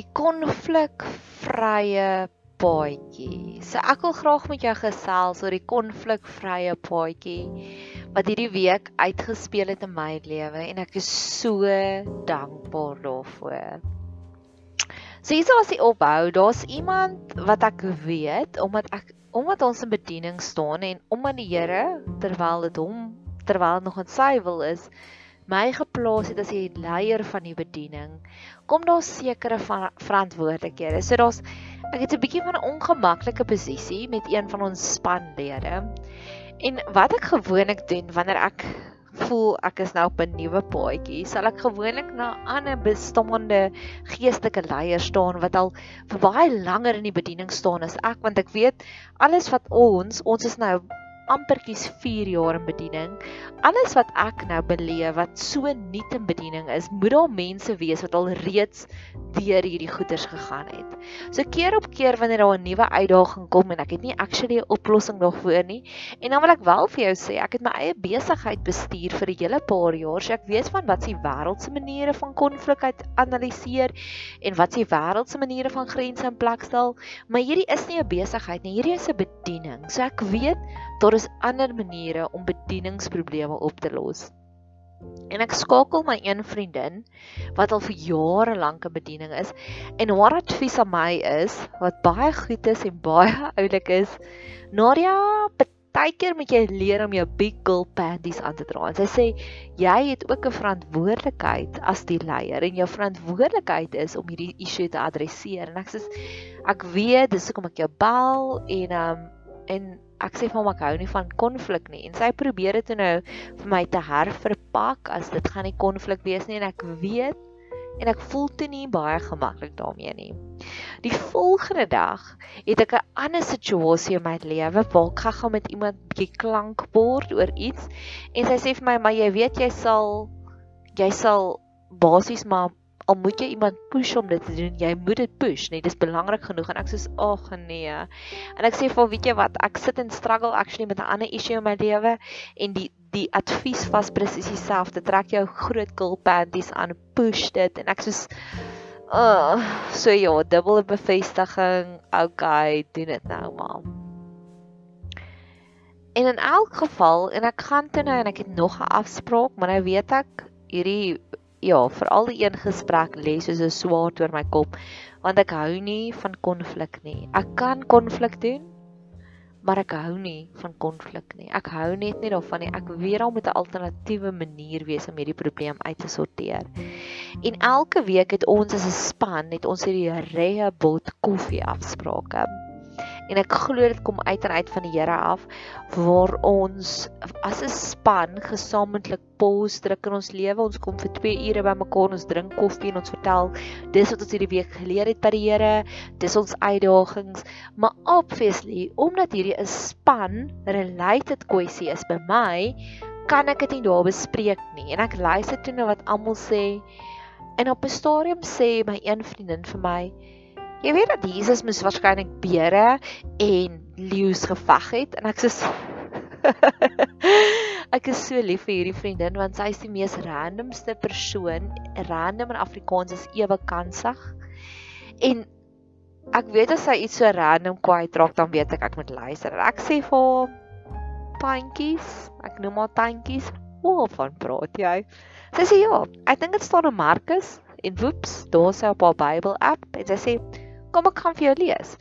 die konflikvrye paadjie. So ek wil graag met jou gesels oor die konflikvrye paadjie wat hierdie week uitgespeel het in my lewe en ek is so dankbaar daarvoor. So hier is die opbou. Daar's iemand wat ek weet omdat ek omdat ons in bediening staan en omdat die Here terwyl dit hom terwyl nog in sy wil is my geplaas het as die leier van die bediening, kom daar sekere van verantwoordelikhede. So daar's ek het 'n bietjie van 'n ongemaklike posisie met een van ons spanlede. En wat ek gewoonlik doen wanneer ek voel ek is nou op 'n nuwe paadjie, sal ek gewoonlik na ander bestaande geestelike leiers staan wat al vir baie langer in die bediening staan as ek, want ek weet alles wat ons, ons is nou amperkies 4 jaar in bediening. Alles wat ek nou beleef wat so nuut in bediening is, moet daar mense wees wat al reeds deur hierdie goeders gegaan het. So keer op keer wanneer daar 'n nuwe uitdaging kom en ek het nie actually 'n oplossing daarvoor nie, en dan wil ek wel vir jou sê, ek het my eie besigheid bestuur vir 'n hele paar jaar, so ek weet van wat se wêreldse maniere van konflik analiseer en wat se wêreldse maniere van grense in plek stel, maar hierdie is nie 'n besigheid nie, hierdie is 'n bediening. So ek weet daar is ander maniere om bedieningsprobleme op te los. En ek skakel my een vriendin wat al vir jare lank in bediening is en haar advies aan my is wat baie goed is en baie oulik is. Nadia, partykeer moet jy leer om jou big girl panties aan te dra. En sy sê jy het ook 'n verantwoordelikheid as die leier en jou verantwoordelikheid is om hierdie issue te adresseer. En ek sê ek weet dis hoekom ek jou bel en um en ek sê vir hom ek hou nie van konflik nie. En sy probeer dit nou vir my te herverpak as dit gaan nie konflik wees nie. En ek weet en ek voel toe nie baie gemaklik daarmee nie. Die volgende dag het ek 'n ander situasie in my lewe waar ek gaan met iemand bietjie klank word oor iets. En sy sê vir my maar jy weet jy sal jy sal basies maar al moet jy iemand push om dit te doen, jy moet dit push, nee, dis belangrik genoeg en ek sê ag nee. En ek sê vir weet jy wat, ek sit in struggle actually met 'n ander issue in my lewe en die die advies was presies dieselfde. Trek jou groot girl panties aan, push dit en ek sê uh so ja, dubbele bevestiging. Okay, doen dit nou maar. En in elk geval en ek gaan toe nou en ek het nog 'n afspraak, maar nou weet ek hierdie ja, veral die een gesprek lê soos 'n swaard oor my kop, want ek hou nie van konflik nie. Ek kan konflik doen, maar ek hou nie van konflik nie. Ek hou net nie daarvan nie. Ek weet daar moet 'n alternatiewe manier wees om hierdie probleem uit te sorteer. En elke week het ons as 'n span net ons hierdie Rehbot koffie afsprake en ek glo dit kom uit en uit van die Here af waar ons as 'n span gesamentlik pos druk in ons lewe. Ons kom vir 2 ure bymekaar ons drink koffie en ons vertel dis wat ons hierdie week geleer het by die Here dis ons uitdagings. Maar obviously omdat hierdie 'n span related kwessie is by my kan ek dit nie daar bespreek nie. En ek luister toe na wat almal sê. En op 'n stadium sê my een vriendin vir my Jy weet dat Jesus mos waarskynlik beere en leeu's geveg het en ek sê ek is so lief vir hierdie vriendin want sy is die mees randomste persoon. Random in Afrikaans is ewe kansig. En ek weet as sy iets so random kwyt raak dan weet ek ek moet luister. Ek sê vir haar tandjies, ek noem haar tandjies. Waarvan praat jy? Sy sê ja, ek dink dit staan in Markus en woeps, daar sê op haar Bybel app en sy sê kom ek gaan vir jou lees.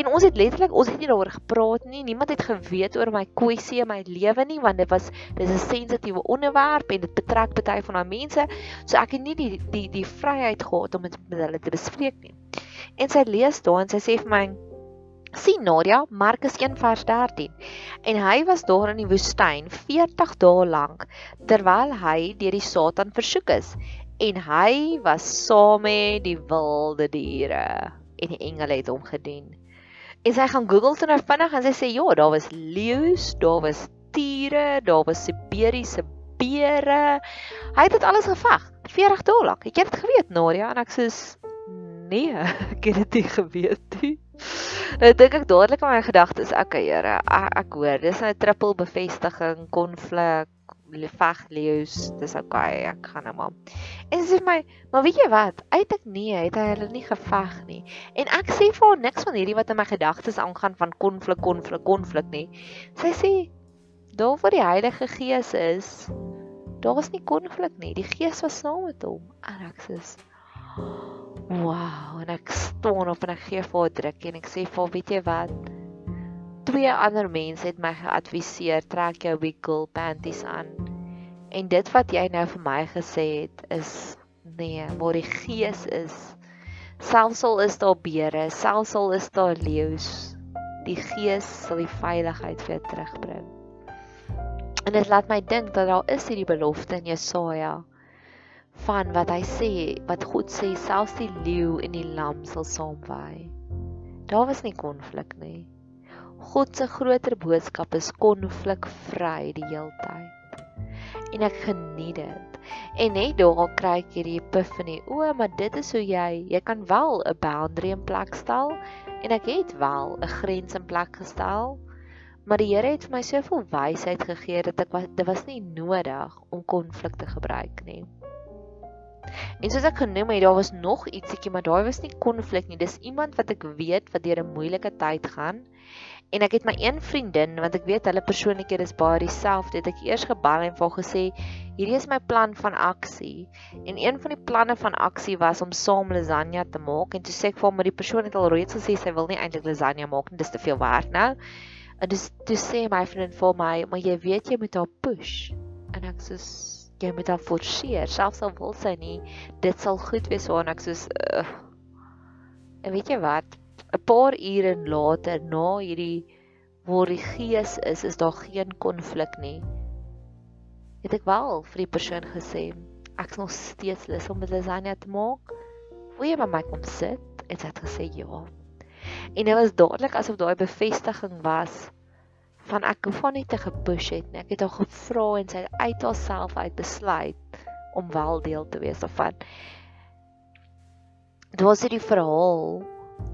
En ons het letterlik ons het nie daaroor gepraat nie. Niemand het geweet oor my kwessie in my lewe nie want dit was dis 'n sensitiewe onderwerp en dit betrek baie van daai mense. So ek het nie die die die vryheid gehad om dit met hulle te bespreek nie. En sy lees daar en sy sê vir my sien Nadia Markus 1 vers 13 en hy was daar in die woestyn 40 dae lank terwyl hy deur die Satan versoek is en hy was saam met die wilde diere en die engele het hom gedien. En sy gaan Google toe nou vinnig en sy sê ja, daar was leeu's, daar was tiere, daar was Siberiese beere. Hy het dit alles geveg. 40 dae lank. Het dit geweet, Nadia? En ek sê nee, ek het dit nie geweet nie. Nou dink ek dadelik aan my gedagtes, okay Here, ek, ek hoor, dis 'n triple bevestiging, konflik, veg leeu's, dis okay, ek gaan maar. En sy sê my, maar weet jy wat? Uiteindelik nee, het hy hulle nie geveg nie. En ek sê vir haar niks van hierdie wat in my gedagtes aangaan van konflik, konflik, konflik nie. Sy sê daar waar die Heilige Gees is, daar is nie konflik nie. Die Gees was saam met hom. En ek sê Wow, en ek staan op en ek gee vir haar druk en ek sê haar, weet jy wat? Twee ander mense het my geadviseer trek jou wiggle panties aan. En dit wat jy nou vir my gesê het is nee, maar die gees is selfs al is daar beere, selfs al is daar leeu's, die gees sal die veiligheid vir jou terugbring. En dit laat my dink dat daar is hierdie belofte in Jesaja van wat hy sê, wat God sê selfs die leeu en die lam sal saamwaai. Daar was nie konflik nie. God se groter boodskap is konflikvry die heeltyd en ek geniet dit. En net daar kry ek hierdie epiphany. O, maar dit is hoe jy, jy kan wel 'n boundary in plek stel en ek het wel 'n grens in plek gestel. Maar die Here het vir my soveel wysheid gegee dat ek was dit was nie nodig om konflik te gebruik nie. En soos ek genoem het, daar was nog ietsiekie, maar daai was nie konflik nie. Dis iemand wat ek weet wat deur 'n moeilike tyd gaan En ek het my een vriendin want ek weet hulle persoonlikhede is baie dieselfde. Het ek eers gebel en vir gesê, "Hierdie is my plan van aksie." En een van die planne van aksie was om saam lasagne te maak en toe sê ek vir hom dat die persoon het al reeds gesê sy wil nie eintlik lasagne maak nie, dis te veel werk nou. En dis toe sê my vriendin vir my, "Maar jy weet jy moet haar push." En ek sê jy moet haar forceer, selfs al wil sy nie, dit sal goed wees vir haar. Ek sê, uh, "En weet jy wat?" 'n paar ure later na hierdie waar die gees is, is daar geen konflik nie. Het ek wel vir die persoon gesê, ek is nog steeds lus om lasagne te maak. Wil jy by my kom sit? En sy het gesê ja. En dit was dadelik asof daai bevestiging was van ek hoef nie te gepush het nie. Ek het haar gevra en sy het uit haarself uit besluit om wel deel te wees daarvan. Dit was hierdie verhaal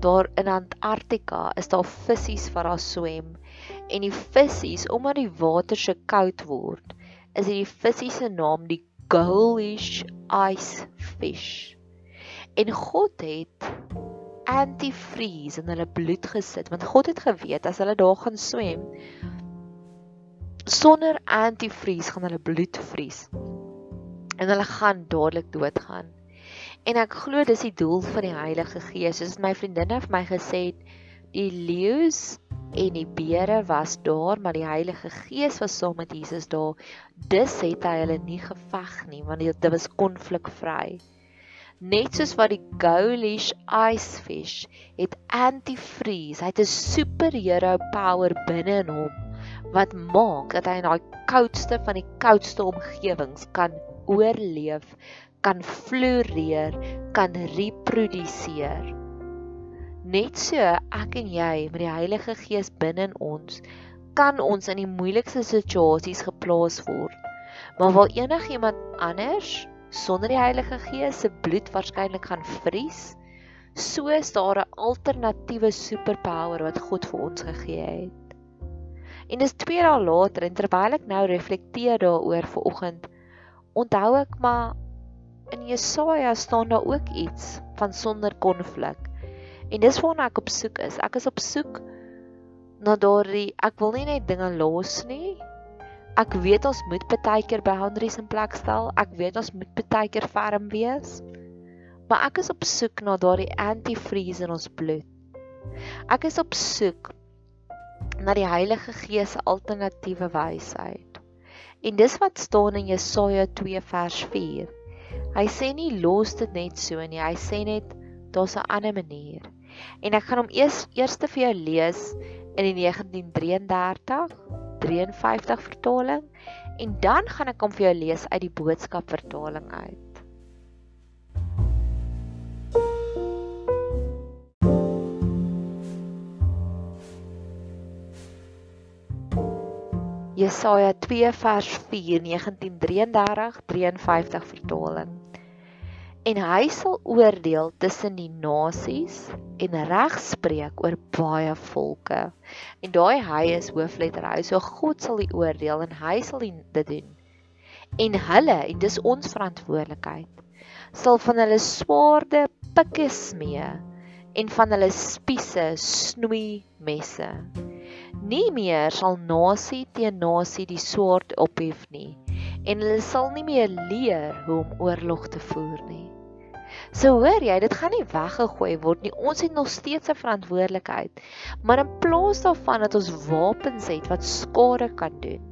daar in Antarktika is daar visse wat daar swem en die visse omdat die water so koud word is die visse se naam die ghoulish ice fish. En God het antifreeze in hulle bloed gesit want God het geweet as hulle daar gaan swem sonder antifreeze gaan hulle bloed vries en hulle gaan dadelik doodgaan En ek glo dis die doel van die Heilige Gees. Soos my vriendinne vir my gesê het, die leeu's en die beere was daar, maar die Heilige Gees was saam met Jesus daar. Dus het hy hulle nie geveg nie, want dit was konflikvry. Net soos wat die Gaulish ice fish het antifreeze, hy het 'n superhero power binne in hom wat maak dat hy in daai koudste van die koudste omgewings kan oorleef kan floreer, kan reproduseer. Net so ek en jy met die Heilige Gees binne in ons kan ons in die moeilikste situasies geplaas word. Maar waar enigiemand anders sonder die Heilige Gees se bloed waarskynlik gaan vries, so is daar 'n alternatiewe superpower wat God vir ons gegee het. En dis 2 dae later en terwyl ek nou reflekteer daaroor vir oggend, onthou ek maar in Jesaja staan daar ook iets van sonder konflik. En dis waarna ek op soek is. Ek is op soek na daardie ek wil nie net dinge los nie. Ek weet ons moet baie keer boundaries in plek stel. Ek weet ons moet baie keer ferm wees. Maar ek is op soek na daardie antifreeze in ons bloed. Ek is op soek na die Heilige Gees se alternatiewe wysheid. En dis wat staan in Jesaja 2 vers 4. Hy sê nie los dit net so nie. Hy sê net daar's 'n ander manier. En ek gaan hom eers eerste vir jou lees in die 1933 53 vertaling en dan gaan ek hom vir jou lees uit die boodskap vertaling uit. Jesaja 2 vers 4 1933 53 vertaling. En hy sal oordeel tussen die nasies en regspreek oor baie volke. En daai hy is hoofletter hy. So God sal die oordeel en hy sal dit doen. En hulle, en dis ons verantwoordelikheid, sal van hulle swaarde pikke smee en van hulle spiese snoei messe. Nie meer sal nasie teen nasie die swaard ophef nie en hulle sal nie meer leer hoe om oorlog te voer nie. So hoor jy, dit gaan nie weggegooi word nie. Ons het nog steeds 'n verantwoordelikheid. Maar in plaas daarvan dat ons wapens het wat skade kan doen,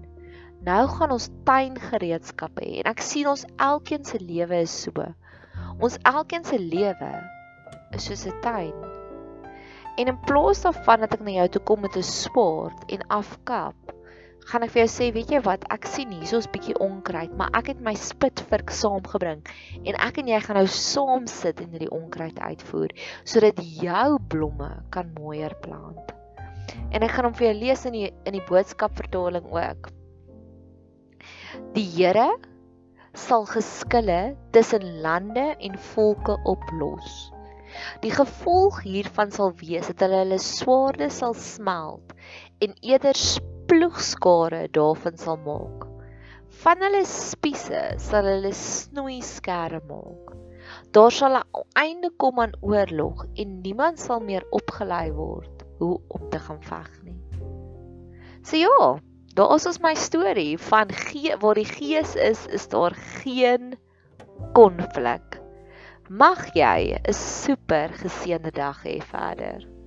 nou gaan ons tuingereedskappe hê. En ek sien ons elkeen se lewe is so. Ons elkeen se lewe is soos 'n tuin. En in plaas daarvan dat ek na jou toe kom met 'n swaard en afkap, gaan ek vir jou sê, weet jy wat, ek sien hierso's bietjie onkruid, maar ek het my spitvurk saamgebring en ek en jy gaan nou saam sit en hierdie onkruid uitvoer sodat jou blomme kan mooier plant. En ek gaan hom vir jou lees in die in die boodskap vertaling ook. Die Here sal geskille tussen lande en volke oplos. Die gevolg hiervan sal wees dat hulle hulle swaarde sal smelt en eerder ploegskare daarvan sal maak. Van hulle spiese sal hulle snoei skerp maak. Daar sal 'n einde kom aan oorlog en niemand sal meer opgelei word hoe om te gaan veg nie. So ja, daar is ons my storie van gee waar die gees is, is daar geen konflik. Mag jy 'n super geseënde dag hê verder.